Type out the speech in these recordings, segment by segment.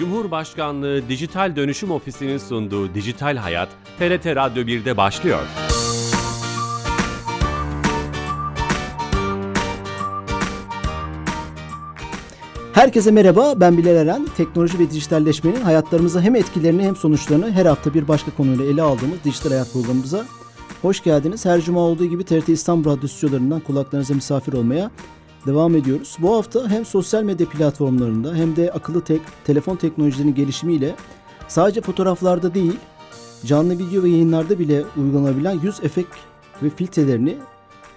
Cumhurbaşkanlığı Dijital Dönüşüm Ofisi'nin sunduğu Dijital Hayat, TRT Radyo 1'de başlıyor. Herkese merhaba, ben Bilal Eren. Teknoloji ve dijitalleşmenin hayatlarımıza hem etkilerini hem sonuçlarını her hafta bir başka konuyla ele aldığımız Dijital Hayat programımıza hoş geldiniz. Her cuma olduğu gibi TRT İstanbul Radyo stüdyolarından kulaklarınıza misafir olmaya devam ediyoruz. Bu hafta hem sosyal medya platformlarında hem de akıllı tek, telefon teknolojilerinin gelişimiyle sadece fotoğraflarda değil, canlı video ve yayınlarda bile uygulanabilen yüz efekt ve filtrelerini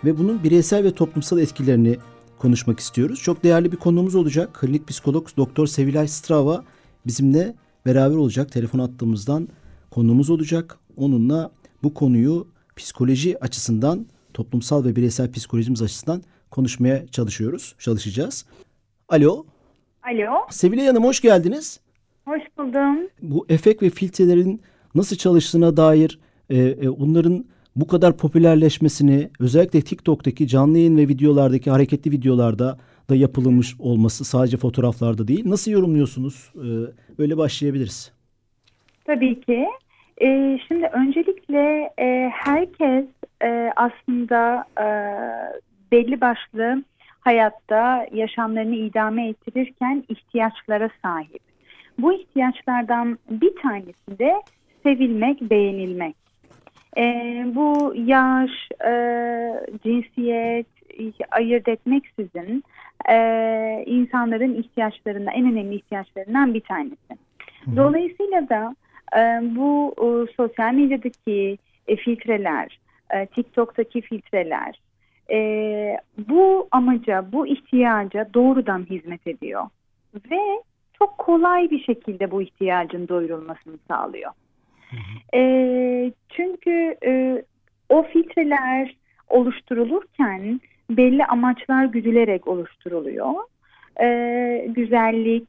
ve bunun bireysel ve toplumsal etkilerini konuşmak istiyoruz. Çok değerli bir konuğumuz olacak. Klinik psikolog Doktor Sevilay Strava bizimle beraber olacak. Telefon attığımızdan konuğumuz olacak. Onunla bu konuyu psikoloji açısından, toplumsal ve bireysel psikolojimiz açısından konuşmaya çalışıyoruz, çalışacağız. Alo. Alo. Sevilay Hanım hoş geldiniz. Hoş buldum. Bu efekt ve filtrelerin nasıl çalıştığına dair e, e, onların bu kadar popülerleşmesini özellikle TikTok'taki canlı yayın ve videolardaki hareketli videolarda da yapılmış olması sadece fotoğraflarda değil. Nasıl yorumluyorsunuz? Ee, öyle başlayabiliriz. Tabii ki. Ee, şimdi öncelikle e, herkes e, aslında e, belli başlı hayatta yaşamlarını idame ettirirken ihtiyaçlara sahip. Bu ihtiyaçlardan bir tanesi de sevilmek, beğenilmek. E, bu yaş, e, cinsiyet ayırt etmeksizin e, insanların ihtiyaçlarından en önemli ihtiyaçlarından bir tanesi. Dolayısıyla da e, bu e, sosyal medyadaki e, filtreler, e, TikTok'taki filtreler e, bu amaca, bu ihtiyaca doğrudan hizmet ediyor ve çok kolay bir şekilde bu ihtiyacın doyurulmasını sağlıyor. E, çünkü e, o filtreler oluşturulurken belli amaçlar güdülerek oluşturuluyor. E, güzellik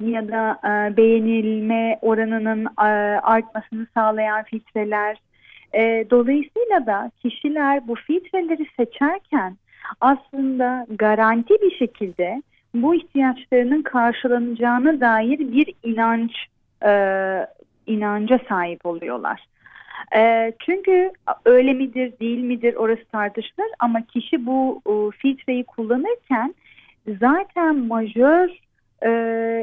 ya da e, beğenilme oranının e, artmasını sağlayan filtreler. E, dolayısıyla da kişiler bu filtreleri seçerken aslında garanti bir şekilde bu ihtiyaçlarının karşılanacağına dair bir inanç e, inanca sahip oluyorlar. E, çünkü öyle midir değil midir orası tartışılır ama kişi bu e, filtreyi kullanırken zaten majör e,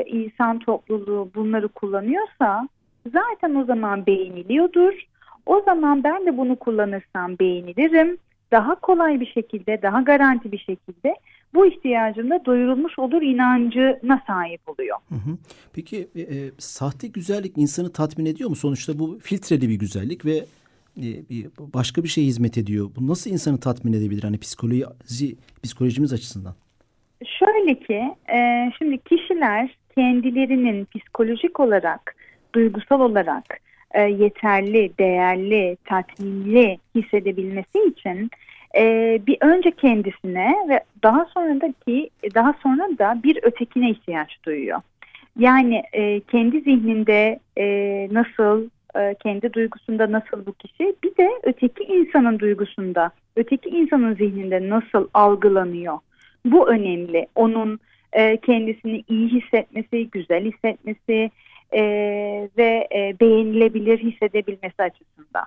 insan topluluğu bunları kullanıyorsa zaten o zaman beğeniliyordur. O zaman ben de bunu kullanırsam beğenilirim. Daha kolay bir şekilde, daha garanti bir şekilde bu ihtiyacında doyurulmuş olur inancına sahip oluyor. Hı hı. Peki e, e, sahte güzellik insanı tatmin ediyor mu? Sonuçta bu filtreli bir güzellik ve e, başka bir şey hizmet ediyor. Bu nasıl insanı tatmin edebilir? Hani psikoloji, psikolojimiz açısından. Şöyle ki e, şimdi kişiler kendilerinin psikolojik olarak, duygusal olarak e, yeterli, değerli, tatminli hissedebilmesi için e, bir önce kendisine ve daha sonra da ki daha sonra da bir ötekine ihtiyaç duyuyor. Yani e, kendi zihninde e, nasıl, e, kendi duygusunda nasıl bu kişi, bir de öteki insanın duygusunda, öteki insanın zihninde nasıl algılanıyor. Bu önemli. Onun e, kendisini iyi hissetmesi, güzel hissetmesi, e, ve e, beğenilebilir hissedebilmesi açısından.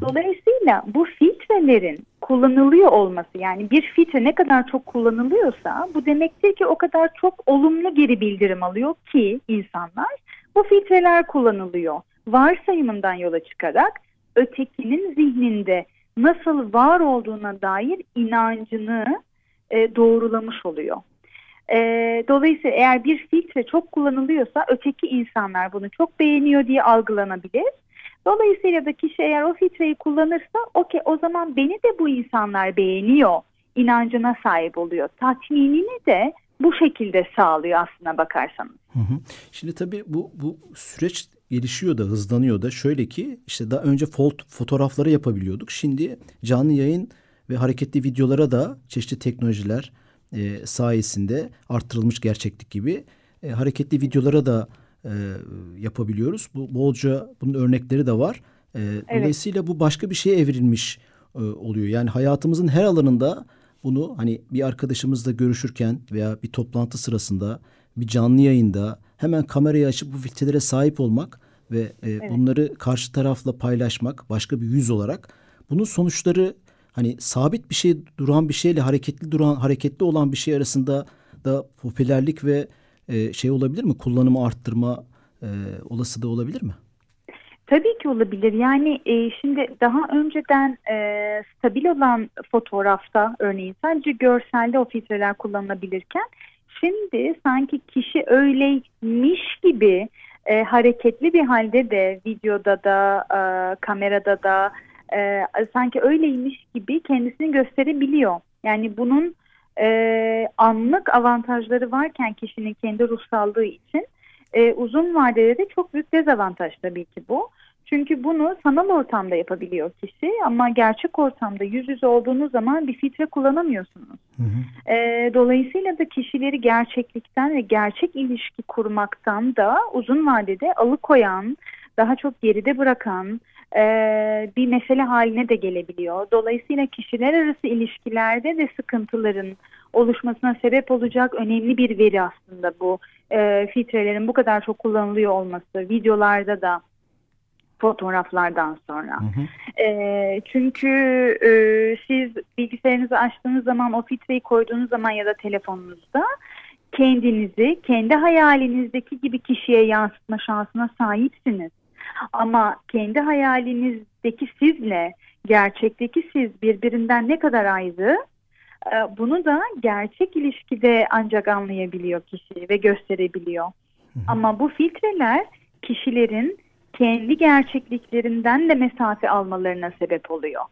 Dolayısıyla bu filtrelerin kullanılıyor olması yani bir filtre ne kadar çok kullanılıyorsa bu demektir ki o kadar çok olumlu geri bildirim alıyor ki insanlar bu filtreler kullanılıyor. Varsayımından yola çıkarak ötekinin zihninde nasıl var olduğuna dair inancını e, doğrulamış oluyor. E, dolayısıyla eğer bir filtre çok kullanılıyorsa öteki insanlar bunu çok beğeniyor diye algılanabilir. Dolayısıyla da kişi eğer o filtreyi kullanırsa okey o zaman beni de bu insanlar beğeniyor inancına sahip oluyor. Tatminini de bu şekilde sağlıyor aslına bakarsanız. Hı hı. Şimdi tabii bu, bu süreç gelişiyor da hızlanıyor da şöyle ki işte daha önce fotoğrafları yapabiliyorduk. Şimdi canlı yayın ve hareketli videolara da çeşitli teknolojiler e, sayesinde arttırılmış gerçeklik gibi e, hareketli videolara da e, yapabiliyoruz. Bu bolca bunun örnekleri de var. E, evet. Dolayısıyla bu başka bir şeye evrilmiş e, oluyor. Yani hayatımızın her alanında bunu hani bir arkadaşımızla görüşürken veya bir toplantı sırasında bir canlı yayında hemen kamerayı açıp bu filtrelere sahip olmak ve e, evet. bunları karşı tarafla paylaşmak başka bir yüz olarak bunun sonuçları hani sabit bir şey duran bir şeyle hareketli duran hareketli olan bir şey arasında da popülerlik ve e, şey olabilir mi? Kullanımı arttırma e, olasılığı olabilir mi? Tabii ki olabilir. Yani e, şimdi daha önceden e, stabil olan fotoğrafta örneğin sadece görselde o filtreler kullanılabilirken şimdi sanki kişi öyleymiş gibi e, hareketli bir halde de videoda da e, kamerada da e, sanki öyleymiş gibi kendisini gösterebiliyor. Yani bunun e, anlık avantajları varken kişinin kendi ruhsallığı için e, uzun vadede de çok büyük dezavantaj tabii ki bu. Çünkü bunu sanal ortamda yapabiliyor kişi ama gerçek ortamda yüz yüze olduğunuz zaman bir filtre kullanamıyorsunuz. Hı hı. E, dolayısıyla da kişileri gerçeklikten ve gerçek ilişki kurmaktan da uzun vadede alıkoyan, daha çok geride bırakan e, bir mesele haline de gelebiliyor. Dolayısıyla kişiler arası ilişkilerde de sıkıntıların oluşmasına sebep olacak önemli bir veri aslında bu e, filtrelerin bu kadar çok kullanılıyor olması. Videolarda da fotoğraflardan sonra. Hı hı. E, çünkü e, siz bilgisayarınızı açtığınız zaman o filtreyi koyduğunuz zaman ya da telefonunuzda kendinizi kendi hayalinizdeki gibi kişiye yansıtma şansına sahipsiniz. Ama kendi hayalinizdeki sizle gerçekteki siz birbirinden ne kadar ayrı e, bunu da gerçek ilişkide ancak anlayabiliyor kişi ve gösterebiliyor. Hı hı. Ama bu filtreler kişilerin kendi gerçekliklerinden de mesafe almalarına sebep oluyor.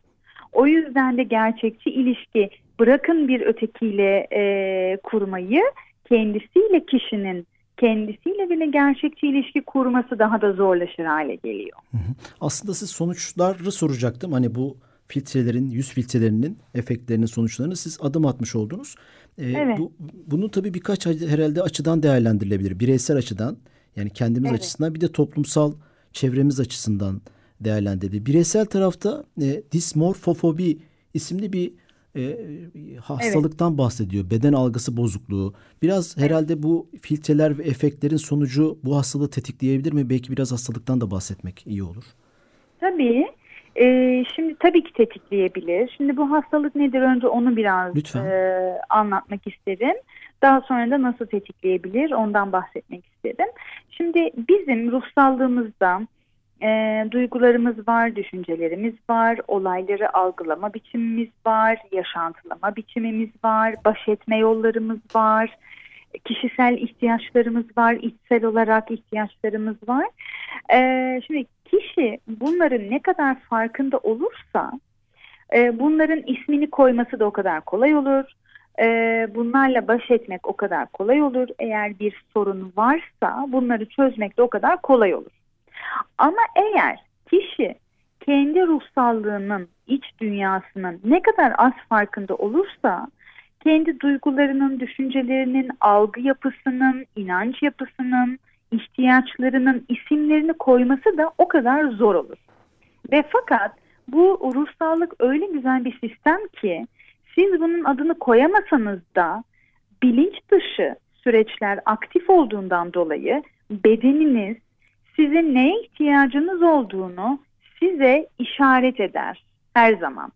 O yüzden de gerçekçi ilişki bırakın bir ötekiyle e, kurmayı kendisiyle kişinin kendisiyle bile gerçekçi ilişki kurması daha da zorlaşır hale geliyor. Aslında siz sonuçları soracaktım. Hani bu filtrelerin, yüz filtrelerinin efektlerinin sonuçlarını siz adım atmış oldunuz. Ee, evet. bu, bunu tabii birkaç herhalde açıdan değerlendirilebilir. Bireysel açıdan yani kendimiz evet. açısından bir de toplumsal çevremiz açısından değerlendirilir. Bireysel tarafta e, dismorfofobi isimli bir e, hastalıktan evet. bahsediyor. Beden algısı bozukluğu. Biraz evet. herhalde bu filtreler ve efektlerin sonucu bu hastalığı tetikleyebilir mi? Belki biraz hastalıktan da bahsetmek iyi olur. Tabii. Ee, şimdi tabii ki tetikleyebilir. Şimdi bu hastalık nedir? Önce onu biraz e, anlatmak isterim. Daha sonra da nasıl tetikleyebilir ondan bahsetmek isterim. Şimdi bizim ruhsallığımızda e, duygularımız var, düşüncelerimiz var, olayları algılama biçimimiz var, yaşantılama biçimimiz var, baş etme yollarımız var, kişisel ihtiyaçlarımız var, içsel olarak ihtiyaçlarımız var. E, şimdi kişi bunların ne kadar farkında olursa e, bunların ismini koyması da o kadar kolay olur. E, bunlarla baş etmek o kadar kolay olur. Eğer bir sorun varsa bunları çözmek de o kadar kolay olur. Ama eğer kişi kendi ruhsallığının, iç dünyasının ne kadar az farkında olursa kendi duygularının, düşüncelerinin, algı yapısının, inanç yapısının, ihtiyaçlarının isimlerini koyması da o kadar zor olur. Ve fakat bu ruhsallık öyle güzel bir sistem ki siz bunun adını koyamasanız da bilinç dışı süreçler aktif olduğundan dolayı bedeniniz sizin neye ihtiyacınız olduğunu size işaret eder her zaman.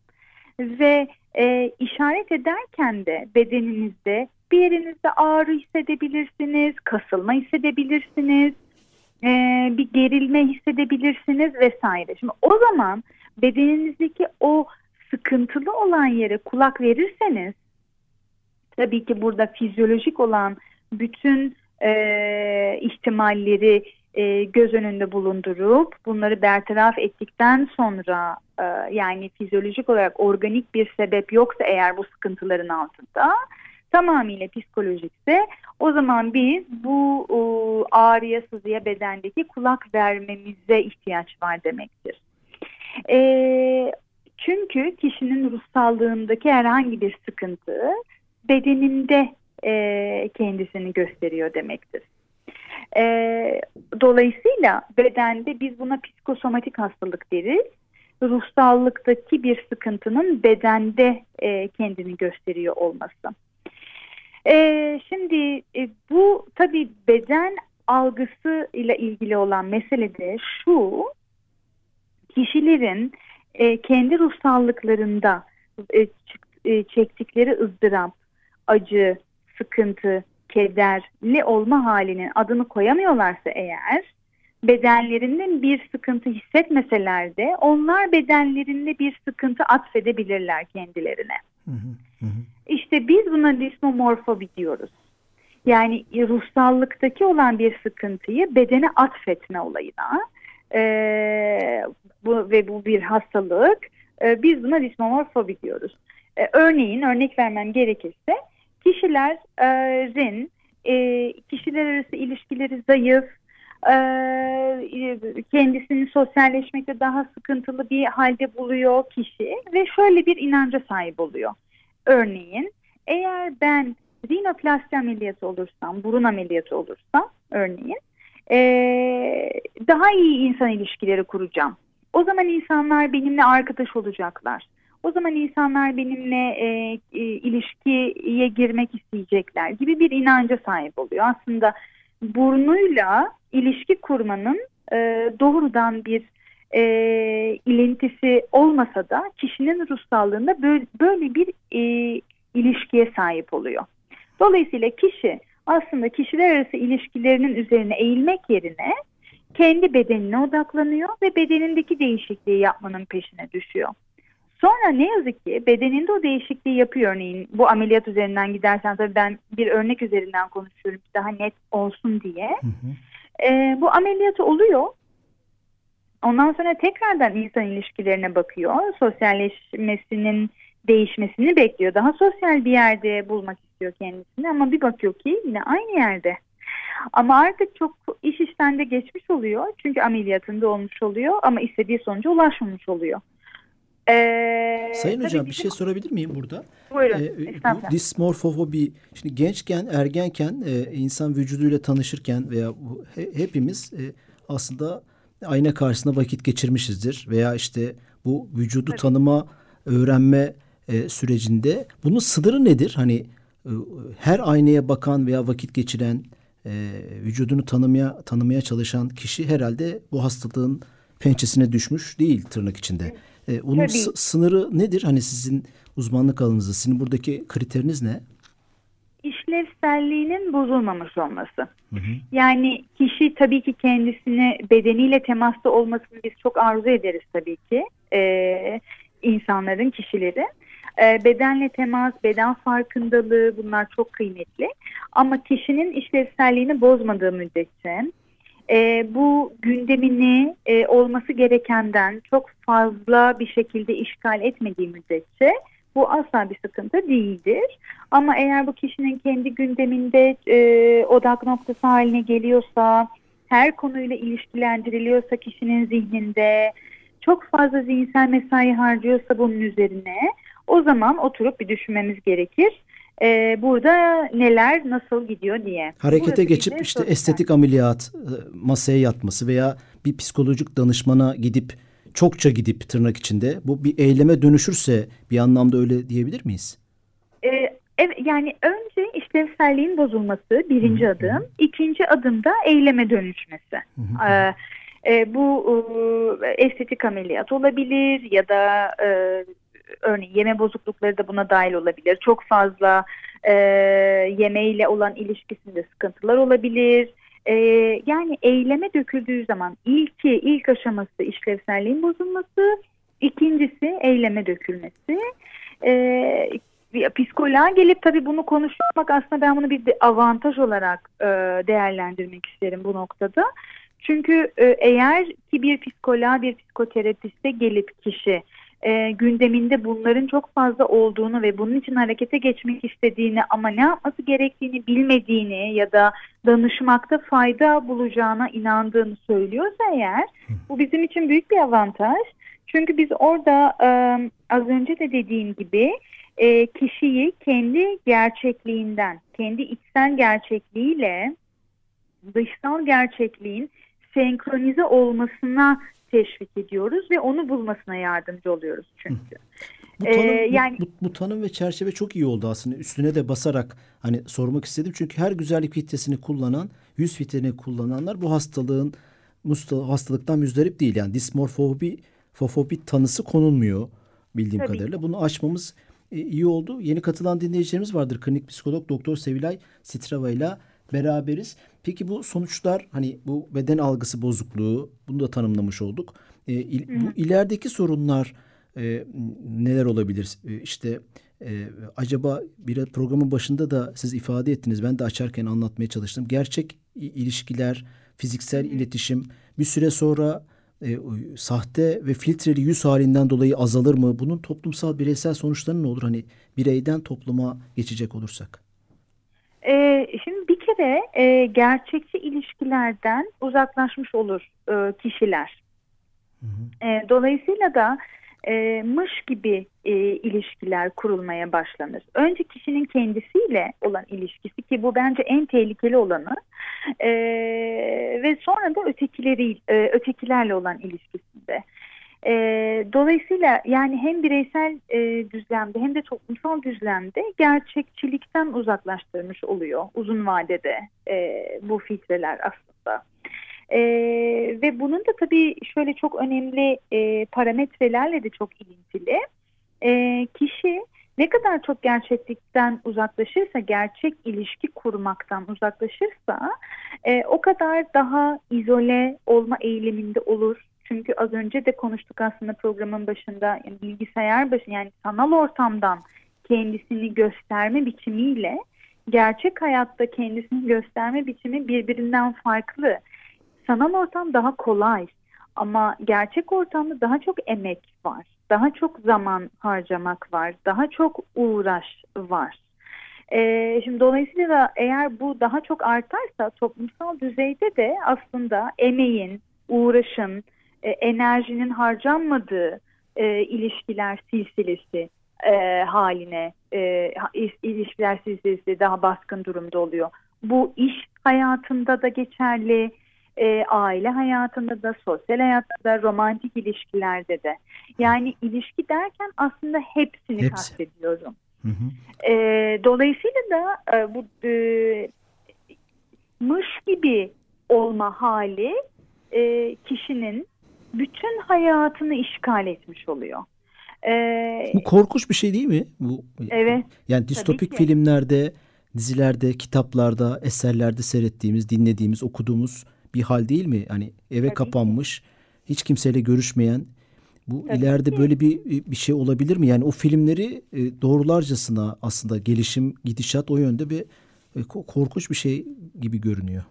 Ve e, işaret ederken de bedeninizde bir yerinizde ağrı hissedebilirsiniz, kasılma hissedebilirsiniz, e, bir gerilme hissedebilirsiniz vesaire. Şimdi o zaman bedeninizdeki o sıkıntılı olan yere kulak verirseniz tabii ki burada fizyolojik olan bütün e, ihtimalleri e, göz önünde bulundurup bunları bertaraf ettikten sonra e, yani fizyolojik olarak organik bir sebep yoksa eğer bu sıkıntıların altında tamamıyla psikolojikse o zaman biz bu e, ağrıya sızıya bedendeki kulak vermemize ihtiyaç var demektir. E, çünkü kişinin ruhsallığındaki herhangi bir sıkıntı bedeninde e, kendisini gösteriyor demektir. E, dolayısıyla bedende biz buna psikosomatik hastalık deriz. Ruhsallıktaki bir sıkıntının bedende e, kendini gösteriyor olması. E, şimdi e, bu tabii beden algısı ile ilgili olan mesele de şu kişilerin e, kendi ruhsallıklarında e, e, çektikleri ızdırap, acı, sıkıntı, kederli olma halinin adını koyamıyorlarsa eğer bedenlerinde bir sıkıntı hissetmeseler de onlar bedenlerinde bir sıkıntı atfedebilirler kendilerine. İşte biz buna dismomorfobi diyoruz. Yani ruhsallıktaki olan bir sıkıntıyı bedene atfetme olayına e, bu, ve bu bir hastalık. E, biz buna dismomorfobi diyoruz. E, örneğin örnek vermem gerekirse kişilerin e, kişiler arası ilişkileri zayıf, e, kendisini sosyalleşmekte daha sıkıntılı bir halde buluyor kişi ve şöyle bir inanca sahip oluyor. Örneğin eğer ben rinoplasti ameliyatı olursam, burun ameliyatı olursam örneğin e, daha iyi insan ilişkileri kuracağım. O zaman insanlar benimle arkadaş olacaklar. O zaman insanlar benimle e, e, ilişkiye girmek isteyecekler gibi bir inanca sahip oluyor. Aslında burnuyla ilişki kurmanın e, doğrudan bir e, ilintisi olmasa da kişinin ruhsallığında böyle, böyle bir e, ilişkiye sahip oluyor. Dolayısıyla kişi aslında kişiler arası ilişkilerinin üzerine eğilmek yerine kendi bedenine odaklanıyor ve bedenindeki değişikliği yapmanın peşine düşüyor. Sonra ne yazık ki bedeninde o değişikliği yapıyor örneğin bu ameliyat üzerinden gidersen tabii ben bir örnek üzerinden konuşuyorum daha net olsun diye. Hı hı. Ee, bu ameliyatı oluyor. Ondan sonra tekrardan insan ilişkilerine bakıyor. Sosyalleşmesinin değişmesini bekliyor. Daha sosyal bir yerde bulmak istiyor kendisini ama bir bakıyor ki yine aynı yerde. Ama artık çok iş işten de geçmiş oluyor. Çünkü ameliyatında olmuş oluyor ama istediği sonuca ulaşmamış oluyor. Ee, Sayın hocam bir şey sorabilir miyim burada? Buyurun. Ee, bu dismorfofobi, şimdi gençken, ergenken e, insan vücuduyla tanışırken veya bu, he, hepimiz e, aslında ayna karşısında vakit geçirmişizdir. Veya işte bu vücudu Tabii. tanıma, öğrenme e, sürecinde bunun sınırı nedir? Hani e, her aynaya bakan veya vakit geçiren, e, vücudunu tanımaya tanımaya çalışan kişi herhalde bu hastalığın pençesine düşmüş değil tırnak içinde. Evet e, onun sınırı nedir? Hani sizin uzmanlık alanınızda, sizin buradaki kriteriniz ne? İşlevselliğinin bozulmamış olması. Hı hı. Yani kişi tabii ki kendisini bedeniyle temasta olmasını biz çok arzu ederiz tabii ki. Ee, insanların, kişilerin. Ee, bedenle temas, beden farkındalığı bunlar çok kıymetli. Ama kişinin işlevselliğini bozmadığı müddetçe e, bu gündemini e, olması gerekenden çok fazla bir şekilde işgal etmediği müddetçe bu asla bir sıkıntı değildir. Ama eğer bu kişinin kendi gündeminde e, odak noktası haline geliyorsa, her konuyla ilişkilendiriliyorsa kişinin zihninde, çok fazla zihinsel mesai harcıyorsa bunun üzerine o zaman oturup bir düşünmemiz gerekir e, burada neler nasıl gidiyor diye. Harekete Burası geçip işte sosyal. estetik ameliyat e, masaya yatması veya bir psikolojik danışmana gidip çokça gidip tırnak içinde bu bir eyleme dönüşürse bir anlamda öyle diyebilir miyiz? Ee, evet yani önce işlevselliğin bozulması birinci Hı -hı. adım. ikinci adım da eyleme dönüşmesi. Ee, e, bu e, estetik ameliyat olabilir ya da e, örneğin yeme bozuklukları da buna dahil olabilir. Çok fazla e, yemeğiyle olan ilişkisinde sıkıntılar olabilir. E, yani eyleme döküldüğü zaman ilki, ilk aşaması işlevselliğin bozulması, ikincisi eyleme dökülmesi. E, psikoloğa gelip tabii bunu konuşmak aslında ben bunu bir avantaj olarak e, değerlendirmek isterim bu noktada. Çünkü e, eğer ki bir psikoloğa bir psikoterapiste gelip kişi e, gündeminde bunların çok fazla olduğunu ve bunun için harekete geçmek istediğini ama ne yapması gerektiğini bilmediğini ya da danışmakta fayda bulacağına inandığını söylüyorsa eğer bu bizim için büyük bir avantaj. Çünkü biz orada e, az önce de dediğim gibi e, kişiyi kendi gerçekliğinden, kendi içsel gerçekliğiyle dışsal gerçekliğin senkronize olmasına teşvik ediyoruz ve onu bulmasına yardımcı oluyoruz çünkü. Bu tanım, ee, yani bu, bu, bu tanım ve çerçeve çok iyi oldu aslında. Üstüne de basarak hani sormak istedim. Çünkü her güzellik filtresini kullanan, yüz filtresini kullananlar bu hastalığın hastalıktan müzdarip değil. Yani dismorfobi fofobi tanısı konulmuyor bildiğim Tabii. kadarıyla. Bunu açmamız e, iyi oldu. Yeni katılan dinleyicilerimiz vardır. Klinik psikolog Doktor Sevilay Sitrava ile beraberiz. Peki bu sonuçlar hani bu beden algısı bozukluğu bunu da tanımlamış olduk. E, il, bu ilerideki sorunlar e, neler olabilir? E, işte e, acaba bir programın başında da siz ifade ettiniz. Ben de açarken anlatmaya çalıştım. Gerçek ilişkiler, fiziksel iletişim bir süre sonra e, sahte ve filtreli yüz halinden dolayı azalır mı? Bunun toplumsal bireysel sonuçları ne olur? Hani bireyden topluma geçecek olursak. Ee, şimdi bir kere e, gerçekçi ilişkilerden uzaklaşmış olur e, kişiler. Hı hı. E, dolayısıyla da e, mış gibi e, ilişkiler kurulmaya başlanır. Önce kişinin kendisiyle olan ilişkisi ki bu bence en tehlikeli olanı e, ve sonra da ötekileri e, ötekilerle olan ilişkisinde. E, dolayısıyla yani hem bireysel e, düzlemde hem de toplumsal düzlemde gerçekçilikten uzaklaştırmış oluyor uzun vadede e, bu filtreler aslında. E, ve bunun da tabii şöyle çok önemli e, parametrelerle de çok ilintili. E, kişi ne kadar çok gerçeklikten uzaklaşırsa, gerçek ilişki kurmaktan uzaklaşırsa e, o kadar daha izole olma eğiliminde olur. Çünkü az önce de konuştuk aslında programın başında yani bilgisayar başı yani sanal ortamdan kendisini gösterme biçimiyle gerçek hayatta kendisini gösterme biçimi birbirinden farklı sanal ortam daha kolay ama gerçek ortamda daha çok emek var. Daha çok zaman harcamak var. Daha çok uğraş var. Ee, şimdi dolayısıyla da eğer bu daha çok artarsa toplumsal düzeyde de aslında emeğin, uğraşın, e, enerjinin harcanmadığı e, ilişkiler silsilesi e, haline e, ilişkiler silsilesi daha baskın durumda oluyor. Bu iş hayatında da geçerli, e, aile hayatında da, sosyal hayatta da, romantik ilişkilerde de. Yani ilişki derken aslında hepsini Hepsi. kastediyorum. Hı hı. E, dolayısıyla da e, bu e, mış gibi olma hali e, kişinin bütün hayatını işgal etmiş oluyor. Ee, Bu korkunç bir şey değil mi? Bu Evet. Yani distopik filmlerde, dizilerde, kitaplarda, eserlerde seyrettiğimiz, dinlediğimiz, okuduğumuz bir hal değil mi? Hani eve Tabii kapanmış, ki. hiç kimseyle görüşmeyen bu Tabii ileride ki. böyle bir bir şey olabilir mi? Yani o filmleri e, doğrularcasına aslında gelişim, gidişat o yönde bir e, korkunç bir şey gibi görünüyor.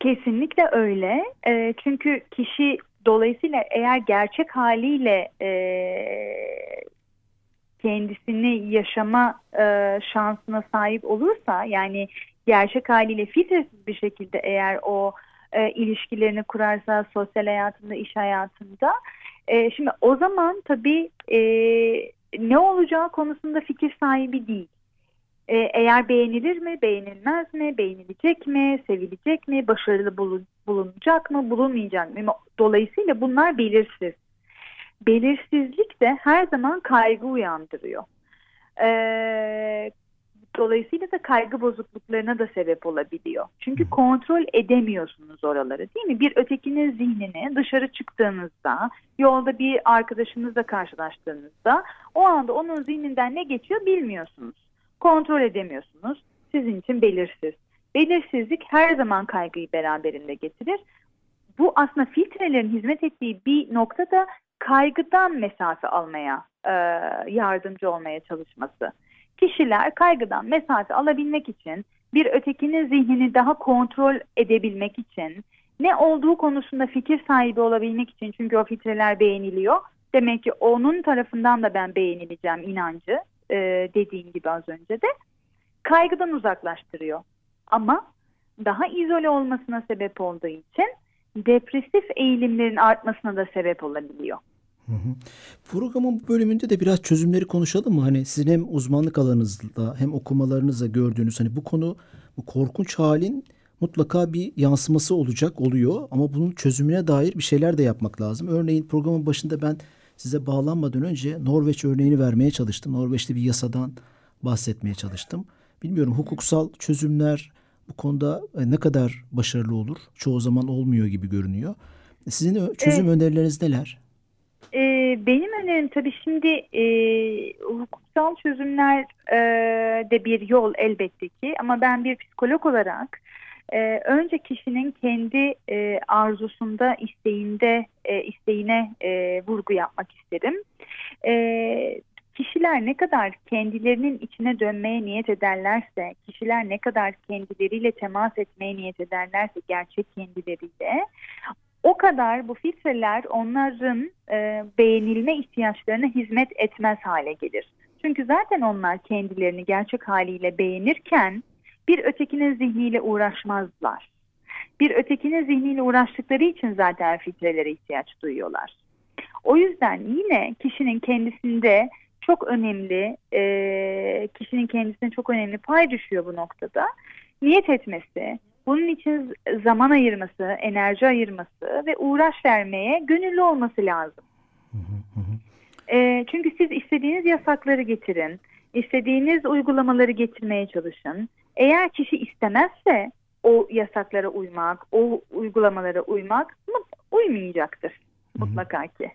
Kesinlikle öyle. E, çünkü kişi dolayısıyla eğer gerçek haliyle kendisini yaşama şansına sahip olursa yani gerçek haliyle filtresiz bir şekilde eğer o e, ilişkilerini kurarsa sosyal hayatında, iş hayatında. E, şimdi o zaman tabii e, ne olacağı konusunda fikir sahibi değil. E, eğer beğenilir mi, beğenilmez mi, beğenilecek mi, sevilecek mi, başarılı bulun, bulunacak mı, bulunmayacak mı? Dolayısıyla bunlar belirsiz. Belirsizlik de her zaman kaygı uyandırıyor. Ee, Dolayısıyla da kaygı bozukluklarına da sebep olabiliyor. Çünkü kontrol edemiyorsunuz oraları değil mi? Bir ötekinin zihnini dışarı çıktığınızda, yolda bir arkadaşınızla karşılaştığınızda o anda onun zihninden ne geçiyor bilmiyorsunuz. Kontrol edemiyorsunuz. Sizin için belirsiz. Belirsizlik her zaman kaygıyı beraberinde getirir. Bu aslında filtrelerin hizmet ettiği bir noktada kaygıdan mesafe almaya, yardımcı olmaya çalışması kişiler kaygıdan mesafe alabilmek için bir ötekinin zihnini daha kontrol edebilmek için ne olduğu konusunda fikir sahibi olabilmek için çünkü o filtreler beğeniliyor. Demek ki onun tarafından da ben beğenileceğim inancı e, dediğim gibi az önce de kaygıdan uzaklaştırıyor. Ama daha izole olmasına sebep olduğu için depresif eğilimlerin artmasına da sebep olabiliyor. Hı hı. Programın bu bölümünde de biraz çözümleri konuşalım mı? Hani sizin hem uzmanlık alanınızda hem okumalarınızda gördüğünüz hani bu konu bu korkunç halin mutlaka bir yansıması olacak oluyor ama bunun çözümüne dair bir şeyler de yapmak lazım. Örneğin programın başında ben size bağlanmadan önce Norveç örneğini vermeye çalıştım. Norveç'te bir yasadan bahsetmeye çalıştım. Bilmiyorum hukuksal çözümler bu konuda e, ne kadar başarılı olur? Çoğu zaman olmuyor gibi görünüyor. Sizin çözüm evet. önerileriniz neler? Ee, benim önerim tabii şimdi e, hukuksal çözümler e, de bir yol elbette ki ama ben bir psikolog olarak e, önce kişinin kendi e, arzusunda, isteğinde, e, isteğine e, vurgu yapmak isterim. E, kişiler ne kadar kendilerinin içine dönmeye niyet ederlerse, kişiler ne kadar kendileriyle temas etmeye niyet ederlerse gerçek kendileriyle o kadar bu filtreler onların e, beğenilme ihtiyaçlarına hizmet etmez hale gelir. Çünkü zaten onlar kendilerini gerçek haliyle beğenirken bir ötekinin zihniyle uğraşmazlar. Bir ötekinin zihniyle uğraştıkları için zaten filtrelere ihtiyaç duyuyorlar. O yüzden yine kişinin kendisinde çok önemli, e, kişinin kendisine çok önemli pay düşüyor bu noktada. Niyet etmesi, bunun için zaman ayırması, enerji ayırması ve uğraş vermeye gönüllü olması lazım. E, çünkü siz istediğiniz yasakları getirin, istediğiniz uygulamaları getirmeye çalışın. Eğer kişi istemezse o yasaklara uymak, o uygulamalara uymak uymayacaktır mutlaka ki.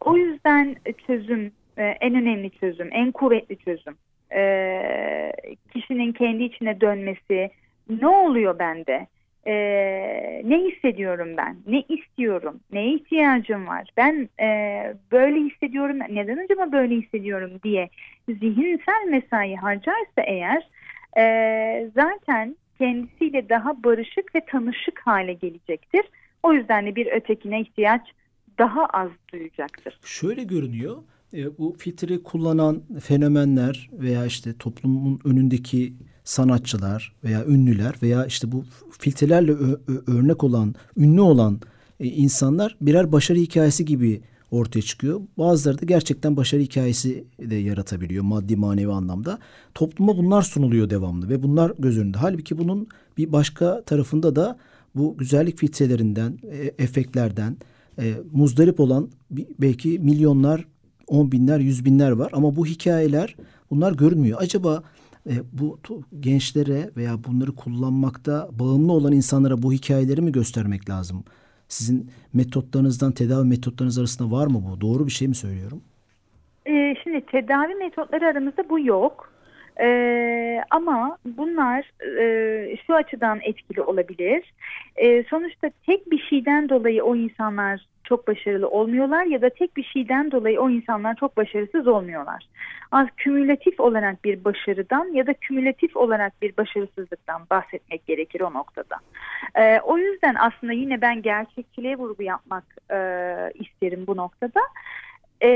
O yüzden çözüm, e, en önemli çözüm, en kuvvetli çözüm e, kişinin kendi içine dönmesi, ne oluyor bende? Ee, ne hissediyorum ben? Ne istiyorum? Neye ihtiyacım var? Ben e, böyle hissediyorum. Neden acaba böyle hissediyorum diye zihinsel mesai harcarsa eğer e, zaten kendisiyle daha barışık ve tanışık hale gelecektir. O yüzden de bir ötekine ihtiyaç daha az duyacaktır. Şöyle görünüyor. E, bu filtreyi kullanan fenomenler veya işte toplumun önündeki sanatçılar veya ünlüler veya işte bu filtrelerle örnek olan, ünlü olan e, insanlar birer başarı hikayesi gibi ortaya çıkıyor. Bazıları da gerçekten başarı hikayesi de yaratabiliyor maddi manevi anlamda. Topluma bunlar sunuluyor devamlı ve bunlar göz önünde. Halbuki bunun bir başka tarafında da bu güzellik filtrelerinden, e, efektlerden e, muzdarip olan belki milyonlar, on binler, yüz binler var. Ama bu hikayeler bunlar görünmüyor. Acaba e, bu gençlere veya bunları kullanmakta bağımlı olan insanlara bu hikayeleri mi göstermek lazım? Sizin metotlarınızdan tedavi metotlarınız arasında var mı bu? Doğru bir şey mi söylüyorum? Ee, şimdi tedavi metotları aramızda bu yok. Ee, ama bunlar e, şu açıdan etkili olabilir. E, sonuçta tek bir şeyden dolayı o insanlar çok başarılı olmuyorlar ya da tek bir şeyden dolayı o insanlar çok başarısız olmuyorlar. Az kümülatif olarak bir başarıdan ya da kümülatif olarak bir başarısızlıktan bahsetmek gerekir o noktada. Ee, o yüzden aslında yine ben gerçekçiliğe vurgu yapmak e, isterim bu noktada. Ee,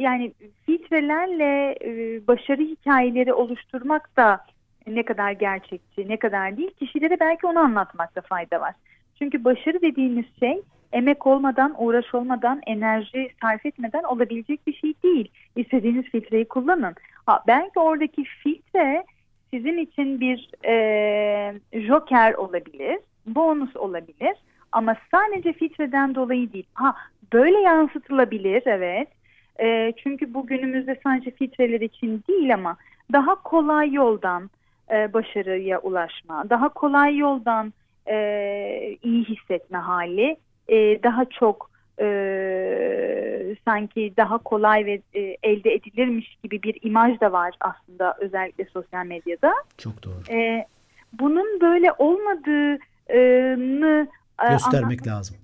yani filtrelerle e, başarı hikayeleri oluşturmak da ne kadar gerçekçi, ne kadar değil kişilere belki onu anlatmakta fayda var. Çünkü başarı dediğimiz şey emek olmadan, uğraş olmadan, enerji sarf etmeden olabilecek bir şey değil. İstediğiniz filtreyi kullanın. Ha, belki oradaki filtre sizin için bir e, joker olabilir, bonus olabilir. Ama sadece filtreden dolayı değil. Ha böyle yansıtılabilir evet. E, çünkü bu günümüzde sadece filtreler için değil ama daha kolay yoldan e, başarıya ulaşma, daha kolay yoldan e, iyi hissetme hali e, daha çok e, sanki daha kolay ve e, elde edilirmiş gibi bir imaj da var aslında özellikle sosyal medyada. Çok doğru. E, bunun böyle olmadığını e, göstermek lazım.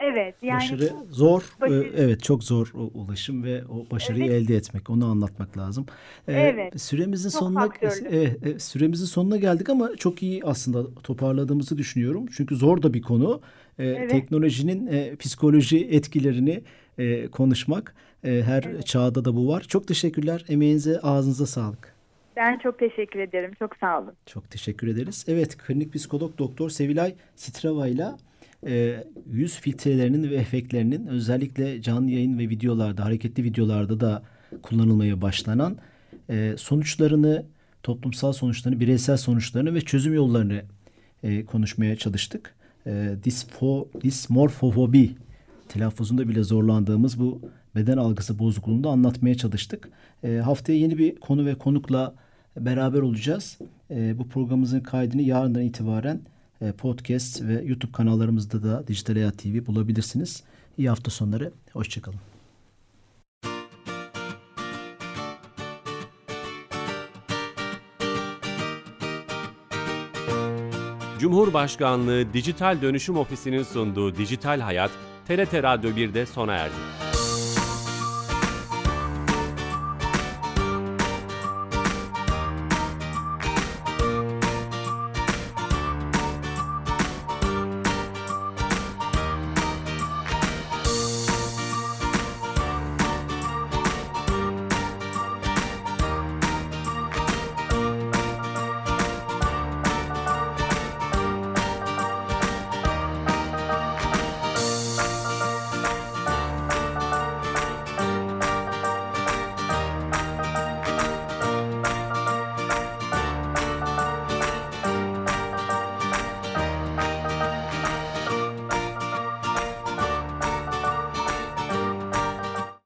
Evet. Yani başarı zor. E, başarı. Evet çok zor ulaşım ve o başarıyı evet. elde etmek. Onu anlatmak lazım. Ee, evet. Süremizin çok sonuna e, süremizin sonuna geldik ama çok iyi aslında toparladığımızı düşünüyorum. Çünkü zor da bir konu. Evet. Teknolojinin e, psikoloji etkilerini e, konuşmak. E, her evet. çağda da bu var. Çok teşekkürler. Emeğinize, ağzınıza sağlık. Ben çok teşekkür ederim. Çok sağ olun. Çok teşekkür ederiz. Evet, klinik psikolog doktor Sevilay Sitrava ile e, yüz filtrelerinin ve efektlerinin özellikle canlı yayın ve videolarda, hareketli videolarda da kullanılmaya başlanan e, sonuçlarını, toplumsal sonuçlarını, bireysel sonuçlarını ve çözüm yollarını e, konuşmaya çalıştık. E, disfo, dismorfofobi telaffuzunda bile zorlandığımız bu beden algısı bozukluğunu da anlatmaya çalıştık. E, haftaya yeni bir konu ve konukla beraber olacağız. E, bu programımızın kaydını yarından itibaren podcast ve YouTube kanallarımızda da Dijital Hayat TV bulabilirsiniz. İyi hafta sonları. Hoşçakalın. Cumhurbaşkanlığı Dijital Dönüşüm Ofisi'nin sunduğu Dijital Hayat, TRT Radyo 1'de sona erdi.